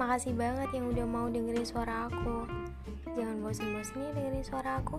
Makasih banget yang udah mau dengerin suara aku. Jangan bosan-bosan ya dengerin suara aku.